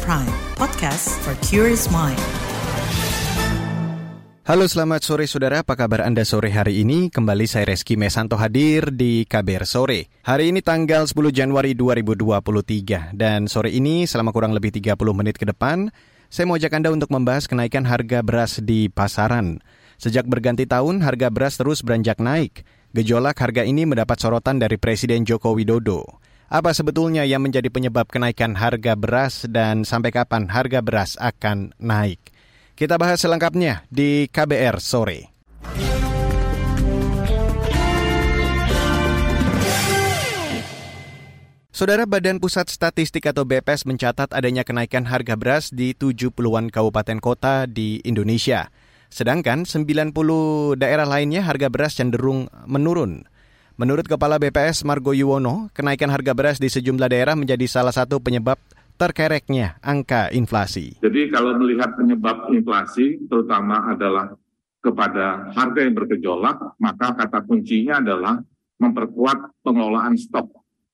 Prime, podcast for curious mind. Halo selamat sore saudara, apa kabar Anda sore hari ini? Kembali saya Reski Mesanto hadir di KBR Sore. Hari ini tanggal 10 Januari 2023 dan sore ini selama kurang lebih 30 menit ke depan, saya mau ajak Anda untuk membahas kenaikan harga beras di pasaran. Sejak berganti tahun, harga beras terus beranjak naik. Gejolak harga ini mendapat sorotan dari Presiden Joko Widodo. Apa sebetulnya yang menjadi penyebab kenaikan harga beras dan sampai kapan harga beras akan naik? Kita bahas selengkapnya di KBR sore. Saudara Badan Pusat Statistik atau BPS mencatat adanya kenaikan harga beras di 70-an kabupaten kota di Indonesia. Sedangkan 90 daerah lainnya harga beras cenderung menurun. Menurut Kepala BPS Margo Yuwono, kenaikan harga beras di sejumlah daerah menjadi salah satu penyebab terkereknya angka inflasi. Jadi kalau melihat penyebab inflasi terutama adalah kepada harga yang bergejolak, maka kata kuncinya adalah memperkuat pengelolaan stok.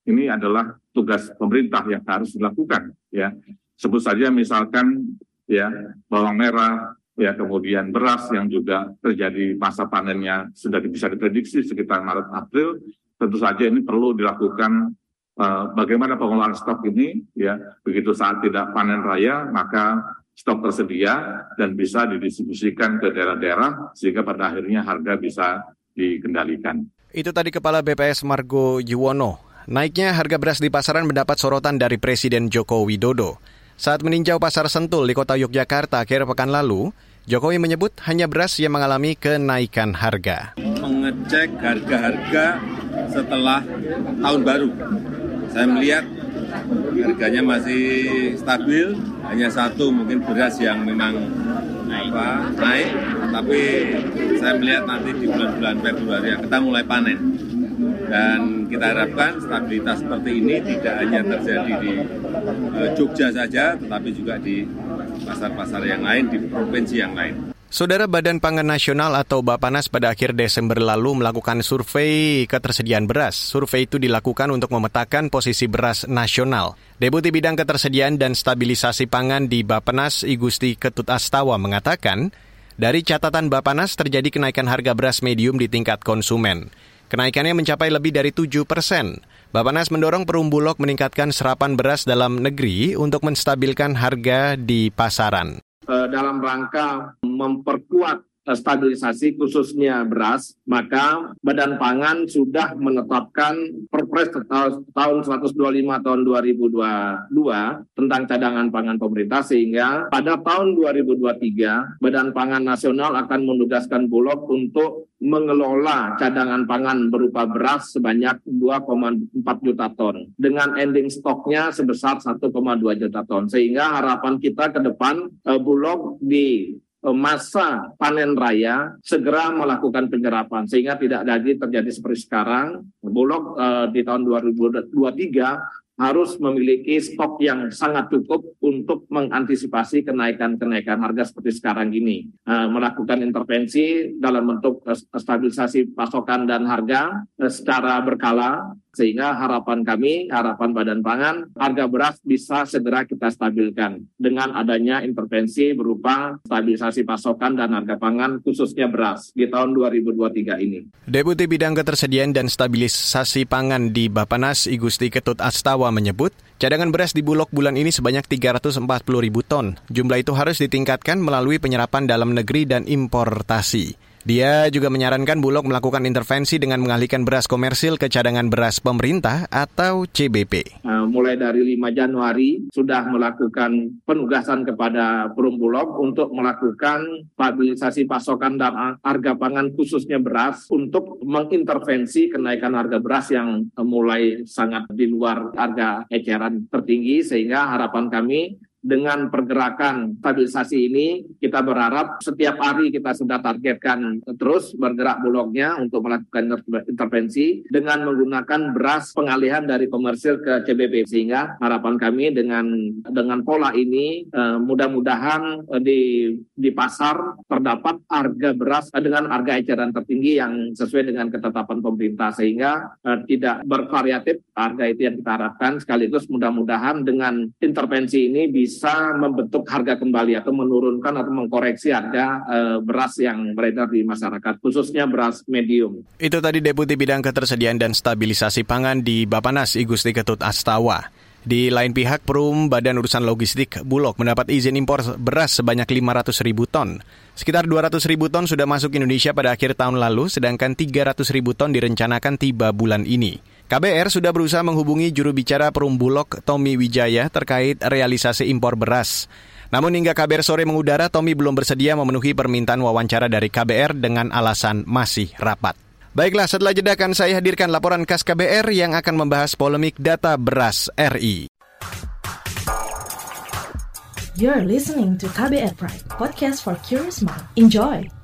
Ini adalah tugas pemerintah yang harus dilakukan. Ya, sebut saja misalkan ya bawang merah, ya kemudian beras yang juga terjadi masa panennya sudah bisa diprediksi sekitar Maret April. Tentu saja ini perlu dilakukan Eh, bagaimana pengelolaan stok ini ya begitu saat tidak panen raya maka stok tersedia dan bisa didistribusikan ke daerah-daerah sehingga pada akhirnya harga bisa dikendalikan. Itu tadi Kepala BPS Margo Yuwono. Naiknya harga beras di pasaran mendapat sorotan dari Presiden Joko Widodo. Saat meninjau pasar Sentul di kota Yogyakarta akhir pekan lalu, Jokowi menyebut hanya beras yang mengalami kenaikan harga. Mengecek harga-harga setelah tahun baru saya melihat harganya masih stabil, hanya satu mungkin beras yang memang apa, naik, tapi saya melihat nanti di bulan-bulan Februari kita mulai panen. Dan kita harapkan stabilitas seperti ini tidak hanya terjadi di eh, Jogja saja, tetapi juga di pasar-pasar yang lain, di provinsi yang lain. Saudara Badan Pangan Nasional atau Bapanas pada akhir Desember lalu melakukan survei ketersediaan beras. Survei itu dilakukan untuk memetakan posisi beras nasional. Deputi Bidang Ketersediaan dan Stabilisasi Pangan di Bapanas, Igusti Ketut Astawa mengatakan, dari catatan Bapanas terjadi kenaikan harga beras medium di tingkat konsumen. Kenaikannya mencapai lebih dari 7 persen. Bapanas mendorong Perumbulok meningkatkan serapan beras dalam negeri untuk menstabilkan harga di pasaran. Eh, dalam rangka memperkuat stabilisasi khususnya beras, maka Badan Pangan sudah menetapkan Perpres tahun 125 tahun 2022 tentang cadangan pangan pemerintah sehingga pada tahun 2023 Badan Pangan Nasional akan menugaskan Bulog untuk mengelola cadangan pangan berupa beras sebanyak 2,4 juta ton dengan ending stoknya sebesar 1,2 juta ton. Sehingga harapan kita ke depan uh, Bulog di Eh, masa panen raya segera melakukan penyerapan sehingga tidak lagi terjadi seperti sekarang. Bulog uh, di tahun 2023 harus memiliki stok yang sangat cukup untuk mengantisipasi kenaikan-kenaikan harga seperti sekarang ini. Uh, melakukan intervensi dalam bentuk stabilisasi pasokan dan harga uh, secara berkala sehingga harapan kami, harapan Badan Pangan, harga beras bisa segera kita stabilkan dengan adanya intervensi berupa stabilisasi pasokan dan harga pangan khususnya beras di tahun 2023 ini. Deputi Bidang Ketersediaan dan Stabilisasi Pangan di Bapanas Igusti Ketut Astawa menyebut, cadangan beras di Bulog bulan ini sebanyak 340 ribu ton. Jumlah itu harus ditingkatkan melalui penyerapan dalam negeri dan importasi. Dia juga menyarankan Bulog melakukan intervensi dengan mengalihkan beras komersil ke cadangan beras pemerintah atau CBP. Uh, mulai dari 5 Januari sudah melakukan penugasan kepada Perum Bulog untuk melakukan stabilisasi pasokan dan harga pangan khususnya beras untuk mengintervensi kenaikan harga beras yang mulai sangat di luar harga eceran tertinggi sehingga harapan kami dengan pergerakan stabilisasi ini kita berharap setiap hari kita sudah targetkan terus bergerak bulognya untuk melakukan intervensi dengan menggunakan beras pengalihan dari komersil ke CBP sehingga harapan kami dengan dengan pola ini eh, mudah-mudahan eh, di di pasar terdapat harga beras eh, dengan harga eceran tertinggi yang sesuai dengan ketetapan pemerintah. Sehingga eh, tidak bervariatif harga itu yang kita harapkan. Sekaligus mudah-mudahan dengan intervensi ini bisa bisa membentuk harga kembali atau menurunkan atau mengkoreksi harga uh, beras yang beredar di masyarakat, khususnya beras medium. Itu tadi Deputi Bidang Ketersediaan dan Stabilisasi Pangan di Bapanas, Igusti Ketut Astawa. Di lain pihak, Perum Badan Urusan Logistik Bulog mendapat izin impor beras sebanyak 500 ribu ton. Sekitar 200 ribu ton sudah masuk Indonesia pada akhir tahun lalu, sedangkan 300 ribu ton direncanakan tiba bulan ini. KBR sudah berusaha menghubungi juru bicara Perum Bulog, Tommy Wijaya, terkait realisasi impor beras. Namun hingga KBR sore mengudara, Tommy belum bersedia memenuhi permintaan wawancara dari KBR dengan alasan masih rapat. Baiklah, setelah jeda akan saya hadirkan laporan khas KBR yang akan membahas polemik data beras RI. You're listening to KBR Pride, podcast for curious mind. Enjoy!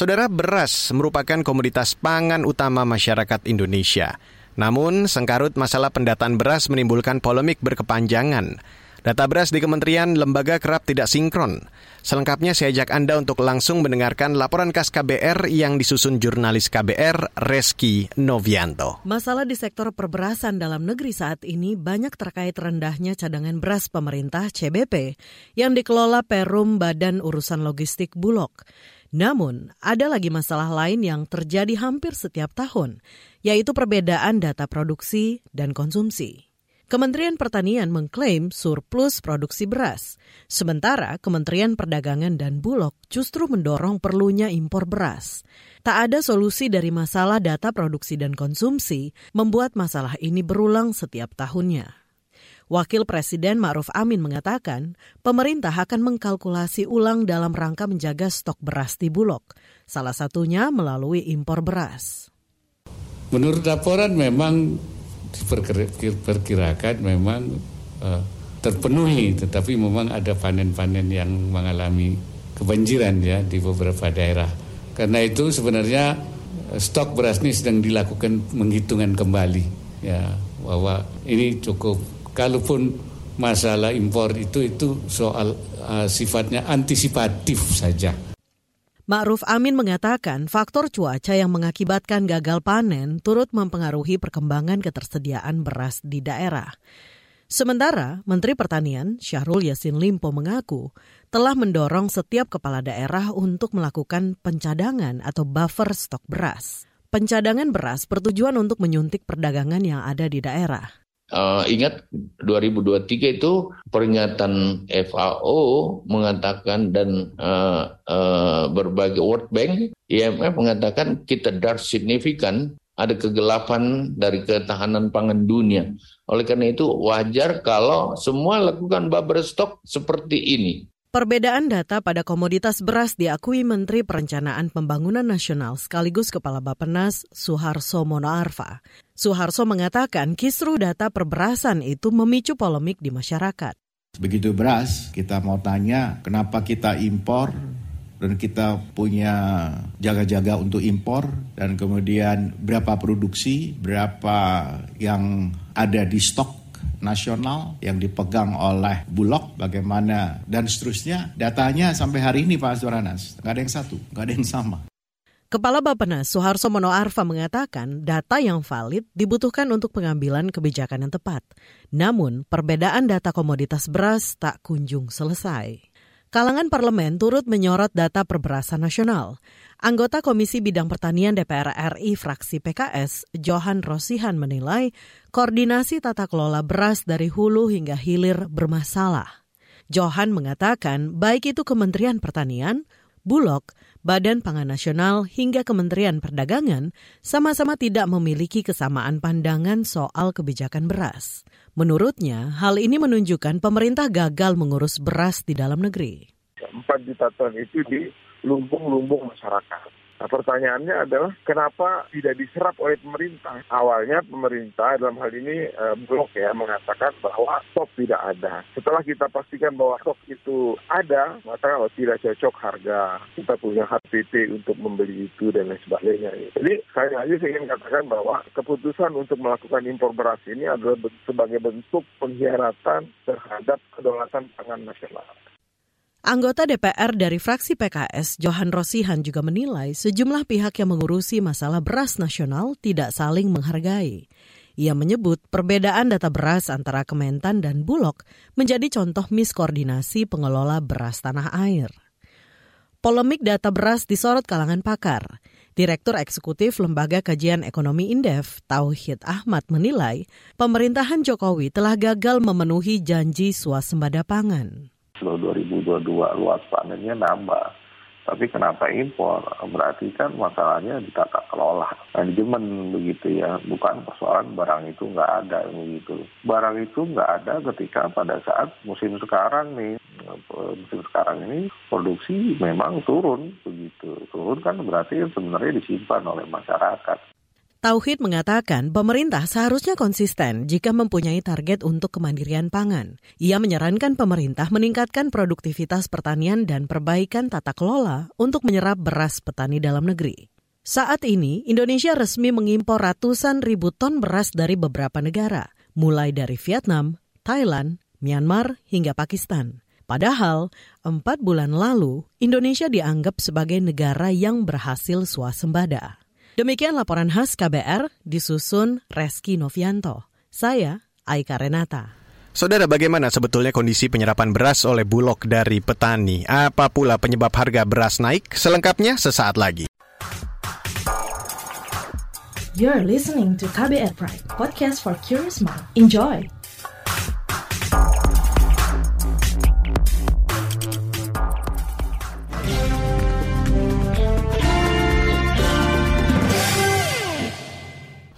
Saudara beras merupakan komoditas pangan utama masyarakat Indonesia. Namun, sengkarut masalah pendataan beras menimbulkan polemik berkepanjangan. Data beras di kementerian lembaga kerap tidak sinkron. Selengkapnya saya ajak Anda untuk langsung mendengarkan laporan khas KBR yang disusun jurnalis KBR Reski Novianto. Masalah di sektor perberasan dalam negeri saat ini banyak terkait rendahnya cadangan beras pemerintah CBP yang dikelola Perum Badan Urusan Logistik Bulog. Namun, ada lagi masalah lain yang terjadi hampir setiap tahun, yaitu perbedaan data produksi dan konsumsi. Kementerian Pertanian mengklaim surplus produksi beras, sementara Kementerian Perdagangan dan Bulog justru mendorong perlunya impor beras. Tak ada solusi dari masalah data produksi dan konsumsi, membuat masalah ini berulang setiap tahunnya. Wakil Presiden Ma'ruf Amin mengatakan, pemerintah akan mengkalkulasi ulang dalam rangka menjaga stok beras di Bulog, salah satunya melalui impor beras. Menurut laporan memang diperkirakan memang uh, terpenuhi, tetapi memang ada panen-panen yang mengalami kebanjiran ya di beberapa daerah. Karena itu sebenarnya eh, stok beras ini sedang dilakukan menghitungan kembali ya bahwa ini cukup kalaupun masalah impor itu itu soal uh, sifatnya antisipatif saja. Ma'ruf Amin mengatakan faktor cuaca yang mengakibatkan gagal panen turut mempengaruhi perkembangan ketersediaan beras di daerah. Sementara Menteri Pertanian Syahrul Yassin Limpo mengaku telah mendorong setiap kepala daerah untuk melakukan pencadangan atau buffer stok beras. Pencadangan beras bertujuan untuk menyuntik perdagangan yang ada di daerah. Uh, ingat 2023 itu peringatan FAO mengatakan dan uh, uh, berbagai World Bank, IMF mengatakan kita dark signifikan ada kegelapan dari ketahanan pangan dunia. Oleh karena itu wajar kalau semua lakukan bubble stock seperti ini. Perbedaan data pada komoditas beras diakui Menteri Perencanaan Pembangunan Nasional sekaligus Kepala Bapenas Suharso Monoarfa. Suharso mengatakan kisru data perberasan itu memicu polemik di masyarakat. Begitu beras, kita mau tanya kenapa kita impor? Dan kita punya jaga-jaga untuk impor? Dan kemudian berapa produksi, berapa yang ada di stok nasional yang dipegang oleh Bulog? Bagaimana? Dan seterusnya. Datanya sampai hari ini Pak Azwaranas nggak ada yang satu nggak ada yang sama. Kepala Bapenas Soeharto Mono Arfa mengatakan data yang valid dibutuhkan untuk pengambilan kebijakan yang tepat. Namun, perbedaan data komoditas beras tak kunjung selesai. Kalangan parlemen turut menyorot data perberasan nasional. Anggota Komisi Bidang Pertanian DPR RI fraksi PKS, Johan Rosihan menilai koordinasi tata kelola beras dari hulu hingga hilir bermasalah. Johan mengatakan baik itu Kementerian Pertanian, Bulog, Badan Pangan Nasional hingga Kementerian Perdagangan sama-sama tidak memiliki kesamaan pandangan soal kebijakan beras. Menurutnya, hal ini menunjukkan pemerintah gagal mengurus beras di dalam negeri. 4 juta ton itu di lumbung-lumbung masyarakat. Nah pertanyaannya adalah kenapa tidak diserap oleh pemerintah? Awalnya pemerintah dalam hal ini eh, blok ya mengatakan bahwa stok tidak ada. Setelah kita pastikan bahwa stok itu ada, maka oh, tidak cocok harga. Kita punya HPP untuk membeli itu dan lain sebagainya. Jadi saya aja ingin katakan bahwa keputusan untuk melakukan impor beras ini adalah sebagai bentuk pengkhianatan terhadap kedaulatan pangan nasional. Anggota DPR dari fraksi PKS, Johan Rosihan juga menilai sejumlah pihak yang mengurusi masalah beras nasional tidak saling menghargai. Ia menyebut perbedaan data beras antara Kementan dan Bulog menjadi contoh miskoordinasi pengelola beras tanah air. Polemik data beras disorot kalangan pakar. Direktur Eksekutif Lembaga Kajian Ekonomi Indef, Tauhid Ahmad menilai pemerintahan Jokowi telah gagal memenuhi janji swasembada pangan. 2022 luas panennya nambah. Tapi kenapa impor? Berarti kan masalahnya di tata kelola, manajemen begitu ya. Bukan persoalan barang itu nggak ada begitu. Barang itu nggak ada ketika pada saat musim sekarang nih, musim sekarang ini produksi memang turun begitu. Turun kan berarti sebenarnya disimpan oleh masyarakat. Tauhid mengatakan pemerintah seharusnya konsisten jika mempunyai target untuk kemandirian pangan. Ia menyarankan pemerintah meningkatkan produktivitas pertanian dan perbaikan tata kelola untuk menyerap beras petani dalam negeri. Saat ini, Indonesia resmi mengimpor ratusan ribu ton beras dari beberapa negara, mulai dari Vietnam, Thailand, Myanmar, hingga Pakistan. Padahal, empat bulan lalu, Indonesia dianggap sebagai negara yang berhasil swasembada. Demikian laporan khas KBR disusun Reski Novianto. Saya Aika Renata. Saudara, bagaimana sebetulnya kondisi penyerapan beras oleh Bulog dari petani? Apa pula penyebab harga beras naik? Selengkapnya sesaat lagi. You're listening to KBR Pride, podcast for curious mind. Enjoy!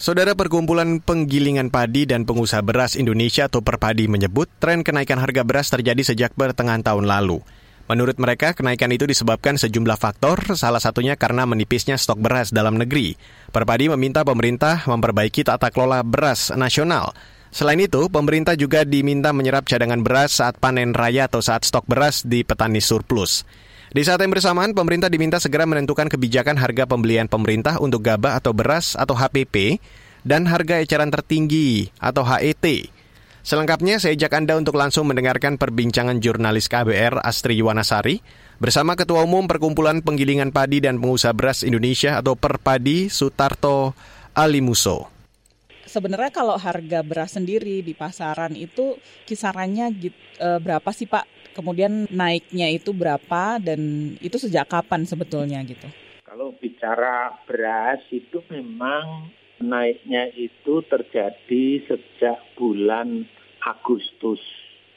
Saudara Perkumpulan Penggilingan Padi dan Pengusaha Beras Indonesia atau Perpadi menyebut tren kenaikan harga beras terjadi sejak pertengahan tahun lalu. Menurut mereka, kenaikan itu disebabkan sejumlah faktor, salah satunya karena menipisnya stok beras dalam negeri. Perpadi meminta pemerintah memperbaiki tata kelola beras nasional. Selain itu, pemerintah juga diminta menyerap cadangan beras saat panen raya atau saat stok beras di petani surplus. Di saat yang bersamaan, pemerintah diminta segera menentukan kebijakan harga pembelian pemerintah untuk gabah atau beras atau HPP dan harga eceran tertinggi atau HET. Selengkapnya saya ajak Anda untuk langsung mendengarkan perbincangan jurnalis KBR Astri Yuwanasari bersama Ketua Umum Perkumpulan Penggilingan Padi dan Pengusaha Beras Indonesia atau Perpadi Sutarto Alimuso. Sebenarnya kalau harga beras sendiri di pasaran itu kisarannya eh, berapa sih Pak kemudian naiknya itu berapa dan itu sejak kapan sebetulnya gitu? Kalau bicara beras itu memang naiknya itu terjadi sejak bulan Agustus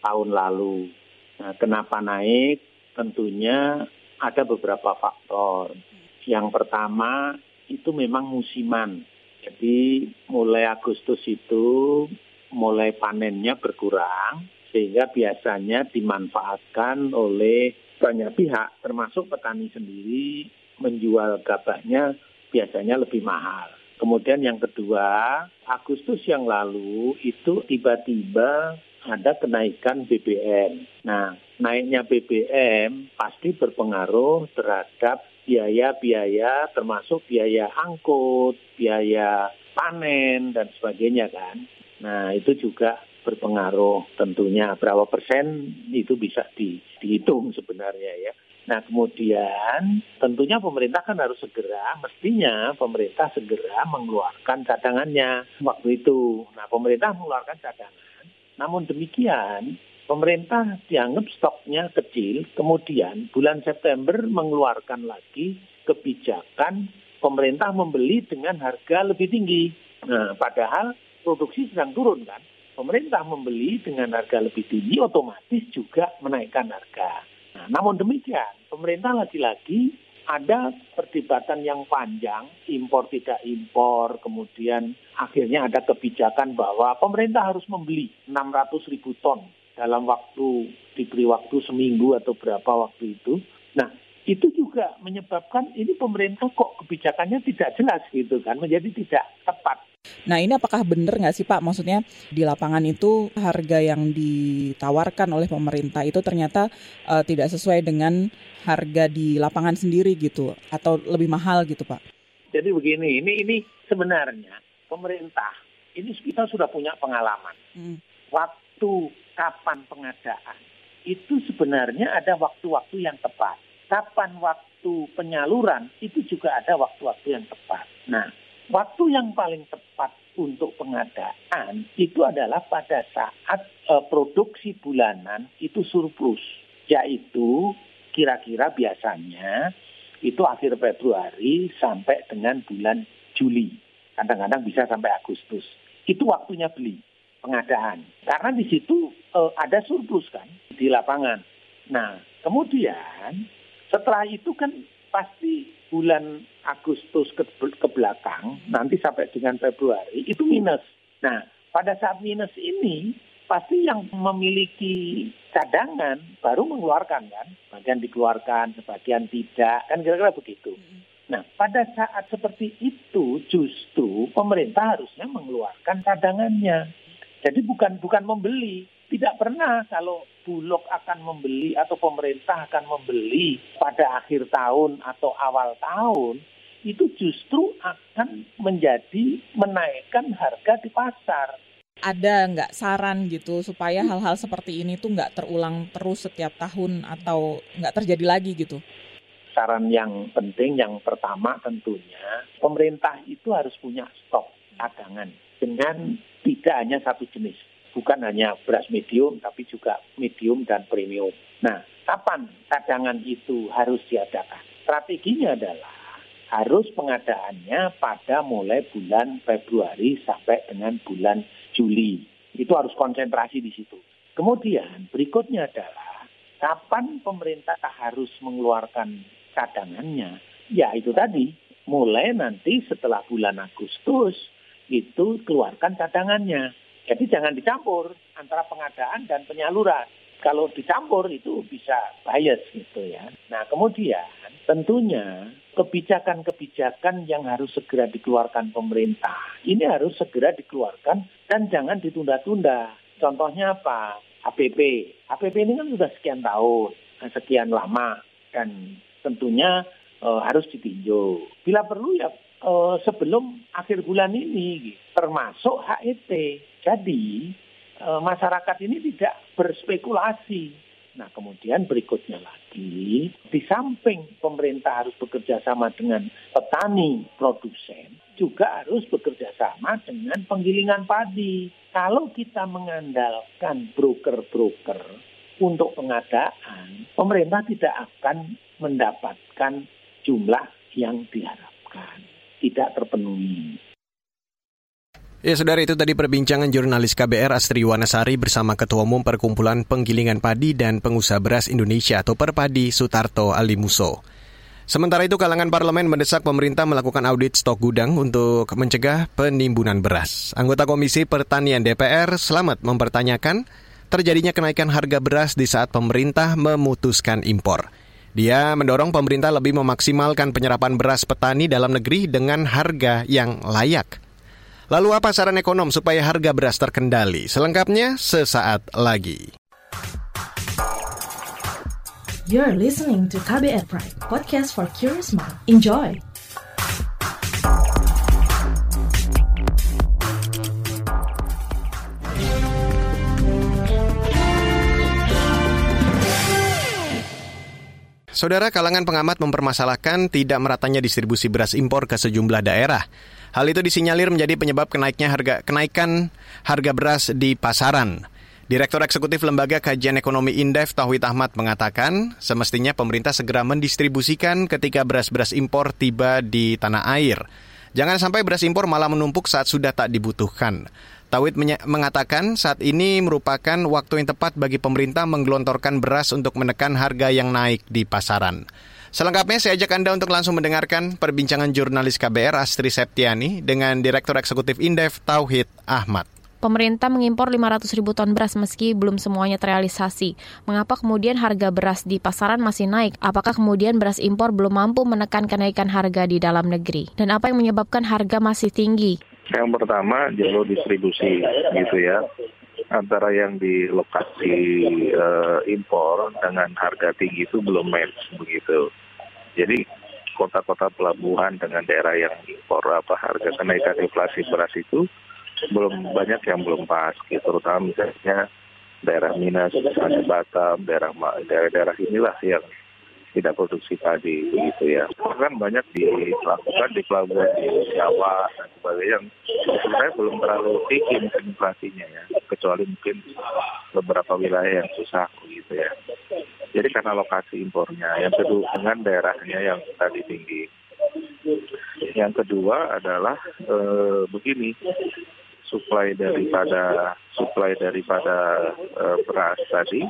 tahun lalu. Nah, kenapa naik? Tentunya ada beberapa faktor. Yang pertama itu memang musiman. Jadi mulai Agustus itu mulai panennya berkurang sehingga biasanya dimanfaatkan oleh banyak pihak termasuk petani sendiri menjual gabahnya biasanya lebih mahal. Kemudian yang kedua, Agustus yang lalu itu tiba-tiba ada kenaikan BBM. Nah, naiknya BBM pasti berpengaruh terhadap biaya-biaya termasuk biaya angkut, biaya panen dan sebagainya kan. Nah, itu juga berpengaruh tentunya berapa persen itu bisa di, dihitung sebenarnya ya. Nah kemudian tentunya pemerintah kan harus segera, mestinya pemerintah segera mengeluarkan cadangannya waktu itu. Nah pemerintah mengeluarkan cadangan, namun demikian pemerintah dianggap stoknya kecil, kemudian bulan September mengeluarkan lagi kebijakan pemerintah membeli dengan harga lebih tinggi. Nah padahal produksi sedang turun kan pemerintah membeli dengan harga lebih tinggi otomatis juga menaikkan harga. Nah, namun demikian, pemerintah lagi-lagi ada perdebatan yang panjang, impor tidak impor, kemudian akhirnya ada kebijakan bahwa pemerintah harus membeli 600 ribu ton dalam waktu, diberi waktu seminggu atau berapa waktu itu. Nah, itu juga menyebabkan ini pemerintah kok kebijakannya tidak jelas gitu kan, menjadi tidak tepat. Nah ini apakah benar nggak sih Pak? Maksudnya di lapangan itu harga yang ditawarkan oleh pemerintah itu ternyata uh, tidak sesuai dengan harga di lapangan sendiri gitu atau lebih mahal gitu Pak? Jadi begini, ini ini sebenarnya pemerintah ini kita sudah punya pengalaman. Hmm. Waktu kapan pengadaan itu sebenarnya ada waktu-waktu yang tepat. Kapan waktu penyaluran itu juga ada waktu-waktu yang tepat. Nah, waktu yang paling tepat untuk pengadaan itu adalah pada saat uh, produksi bulanan itu surplus, yaitu kira-kira biasanya itu akhir Februari sampai dengan bulan Juli. Kadang-kadang bisa sampai Agustus. Itu waktunya beli pengadaan. Karena di situ uh, ada surplus kan di lapangan. Nah, kemudian setelah itu kan pasti bulan Agustus ke, ke belakang, nanti sampai dengan Februari, itu minus. Nah, pada saat minus ini, pasti yang memiliki cadangan baru mengeluarkan kan. Bagian dikeluarkan, sebagian tidak, kan kira-kira begitu. Nah, pada saat seperti itu justru pemerintah harusnya mengeluarkan cadangannya. Jadi bukan bukan membeli. Tidak pernah kalau Bulog akan membeli atau pemerintah akan membeli pada akhir tahun atau awal tahun itu justru akan menjadi menaikkan harga di pasar. Ada nggak saran gitu supaya hal-hal seperti ini tuh nggak terulang terus setiap tahun atau nggak terjadi lagi gitu? Saran yang penting yang pertama tentunya pemerintah itu harus punya stok cadangan dengan tidak hanya satu jenis. Bukan hanya beras medium, tapi juga medium dan premium. Nah, kapan cadangan itu harus diadakan? Strateginya adalah harus pengadaannya pada mulai bulan Februari sampai dengan bulan Juli. Itu harus konsentrasi di situ. Kemudian berikutnya adalah kapan pemerintah harus mengeluarkan cadangannya? Ya itu tadi, mulai nanti setelah bulan Agustus itu keluarkan cadangannya. Jadi jangan dicampur antara pengadaan dan penyaluran. Kalau dicampur itu bisa bias gitu ya. Nah kemudian tentunya kebijakan-kebijakan yang harus segera dikeluarkan pemerintah ini harus segera dikeluarkan dan jangan ditunda-tunda. Contohnya apa? HPP. HPP ini kan sudah sekian tahun, sekian lama dan tentunya e, harus ditinjau. Bila perlu ya uh, sebelum akhir bulan ini, termasuk HET. Jadi uh, masyarakat ini tidak berspekulasi. Nah kemudian berikutnya lagi, di samping pemerintah harus bekerja sama dengan petani produsen, juga harus bekerja sama dengan penggilingan padi. Kalau kita mengandalkan broker-broker untuk pengadaan, pemerintah tidak akan mendapatkan jumlah yang diharapkan tidak terpenuhi. Ya, saudara itu tadi perbincangan jurnalis KBR Astri Wanasari bersama Ketua Umum Perkumpulan Penggilingan Padi dan Pengusaha Beras Indonesia atau Perpadi Sutarto Alimuso. Sementara itu kalangan parlemen mendesak pemerintah melakukan audit stok gudang untuk mencegah penimbunan beras. Anggota Komisi Pertanian DPR selamat mempertanyakan terjadinya kenaikan harga beras di saat pemerintah memutuskan impor. Dia mendorong pemerintah lebih memaksimalkan penyerapan beras petani dalam negeri dengan harga yang layak. Lalu apa saran ekonom supaya harga beras terkendali? Selengkapnya sesaat lagi. You're listening to KBR Pride, podcast for curious mind. Enjoy! Saudara kalangan pengamat mempermasalahkan tidak meratanya distribusi beras impor ke sejumlah daerah. Hal itu disinyalir menjadi penyebab kenaiknya harga kenaikan harga beras di pasaran. Direktur Eksekutif Lembaga Kajian Ekonomi Indef Tauhid Ahmad mengatakan, semestinya pemerintah segera mendistribusikan ketika beras-beras impor tiba di tanah air. Jangan sampai beras impor malah menumpuk saat sudah tak dibutuhkan. Tawid mengatakan saat ini merupakan waktu yang tepat bagi pemerintah menggelontorkan beras untuk menekan harga yang naik di pasaran. Selengkapnya saya ajak Anda untuk langsung mendengarkan perbincangan jurnalis KBR Astri Septiani dengan Direktur Eksekutif Indef Tauhid Ahmad. Pemerintah mengimpor 500 ribu ton beras meski belum semuanya terrealisasi. Mengapa kemudian harga beras di pasaran masih naik? Apakah kemudian beras impor belum mampu menekan kenaikan harga di dalam negeri? Dan apa yang menyebabkan harga masih tinggi? Yang pertama jalur distribusi gitu ya antara yang di lokasi uh, impor dengan harga tinggi itu belum match begitu. Jadi kota-kota pelabuhan dengan daerah yang impor apa harga kenaikan inflasi beras itu belum banyak yang belum pas gitu terutama misalnya daerah Minas, ada Batam, daerah daerah-daerah inilah yang tidak produksi padi begitu ya. Kan banyak dilakukan di pelabuhan di Jawa dan sebagainya yang sebenarnya belum terlalu tinggi inflasinya ya, kecuali mungkin beberapa wilayah yang susah begitu ya. Jadi karena lokasi impornya, yang kedua dengan daerahnya yang tadi tinggi. Yang kedua adalah e, begini, supply daripada supply daripada e, beras tadi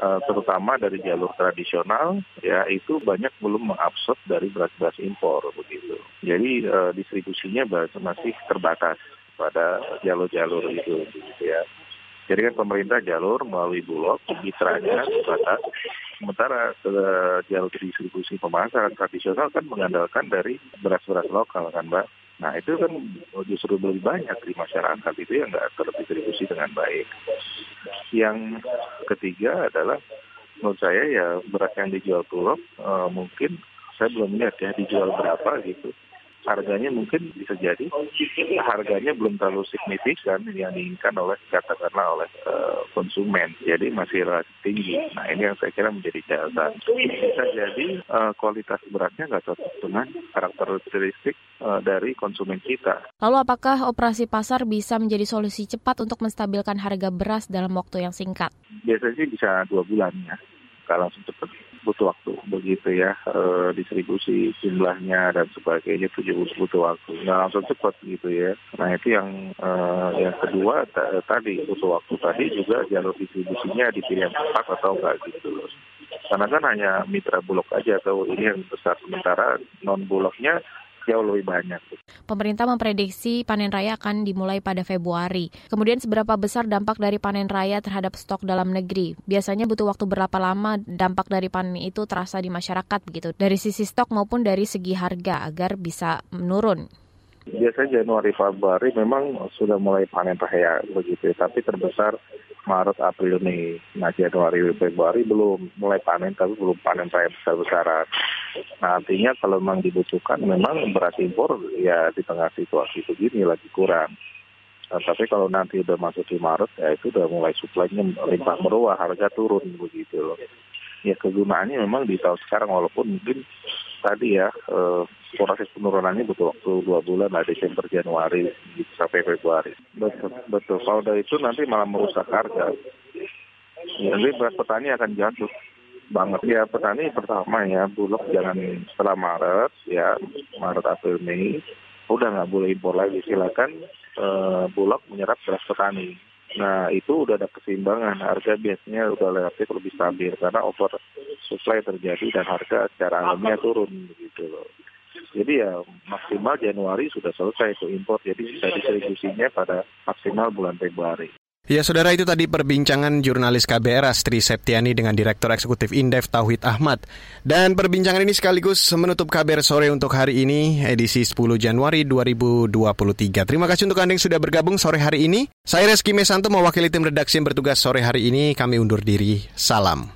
uh, terutama dari jalur tradisional ya itu banyak belum mengabsorb dari beras-beras impor begitu. Jadi uh, distribusinya masih terbatas pada jalur-jalur itu gitu ya. Jadi kan pemerintah jalur melalui bulog, mitranya terbatas. Sementara uh, jalur distribusi pemasaran tradisional kan mengandalkan dari beras-beras lokal kan Mbak. Nah itu kan justru lebih banyak di masyarakat itu yang nggak terdistribusi dengan baik. Yang ketiga adalah menurut saya ya beras yang dijual Bulog uh, mungkin saya belum lihat ya dijual berapa gitu harganya mungkin bisa jadi. Harganya belum terlalu signifikan yang diinginkan oleh katakanlah oleh uh, konsumen. Jadi masih relatif tinggi. Nah ini yang saya kira menjadi catatan. Bisa jadi uh, kualitas beratnya nggak cocok dengan karakteristik uh, dari konsumen kita. Lalu apakah operasi pasar bisa menjadi solusi cepat untuk menstabilkan harga beras dalam waktu yang singkat? Biasanya sih bisa dua bulan ya. Kalau langsung cepat butuh waktu begitu ya e, distribusi jumlahnya dan sebagainya itu juga butuh waktu. Nggak langsung cepat gitu ya. Nah itu yang e, yang kedua tadi butuh waktu. Tadi juga jalur distribusinya dipilih yang tepat atau enggak gitu. Karena kan hanya mitra bulog aja atau ini yang besar. Sementara non bulognya jauh lebih banyak. Pemerintah memprediksi panen raya akan dimulai pada Februari. Kemudian seberapa besar dampak dari panen raya terhadap stok dalam negeri? Biasanya butuh waktu berapa lama dampak dari panen itu terasa di masyarakat begitu, dari sisi stok maupun dari segi harga agar bisa menurun. Biasanya Januari Februari memang sudah mulai panen raya begitu, tapi terbesar Maret, April, Mei. Nah Januari, Februari belum mulai panen, tapi belum panen raya besar-besaran. Nah artinya kalau memang dibutuhkan, memang beras impor ya di tengah situasi begini lagi kurang. Nah, tapi kalau nanti udah masuk di Maret, ya itu udah mulai suplainya limpah meruah, harga turun begitu loh. Ya kegunaannya memang di tahun sekarang, walaupun mungkin tadi ya eh, proses penurunannya butuh waktu dua bulan lah Desember Januari sampai Februari. Betul, betul. Kalau dari itu nanti malah merusak harga. Jadi beras petani akan jatuh banget ya petani pertama ya bulog jangan setelah Maret ya Maret April Mei udah nggak boleh impor lagi silakan eh, bulog menyerap beras petani Nah itu udah ada keseimbangan, harga biasanya udah relatif lebih stabil karena over supply terjadi dan harga secara alamiah turun begitu loh. Jadi ya maksimal Januari sudah selesai itu impor, jadi bisa distribusinya pada maksimal bulan Februari. Ya, saudara itu tadi perbincangan jurnalis KBR Astri Septiani dengan Direktur Eksekutif Indef Tauhid Ahmad. Dan perbincangan ini sekaligus menutup KBR sore untuk hari ini, edisi 10 Januari 2023. Terima kasih untuk Anda yang sudah bergabung sore hari ini. Saya Reski Mesanto mewakili tim redaksi yang bertugas sore hari ini. Kami undur diri. Salam.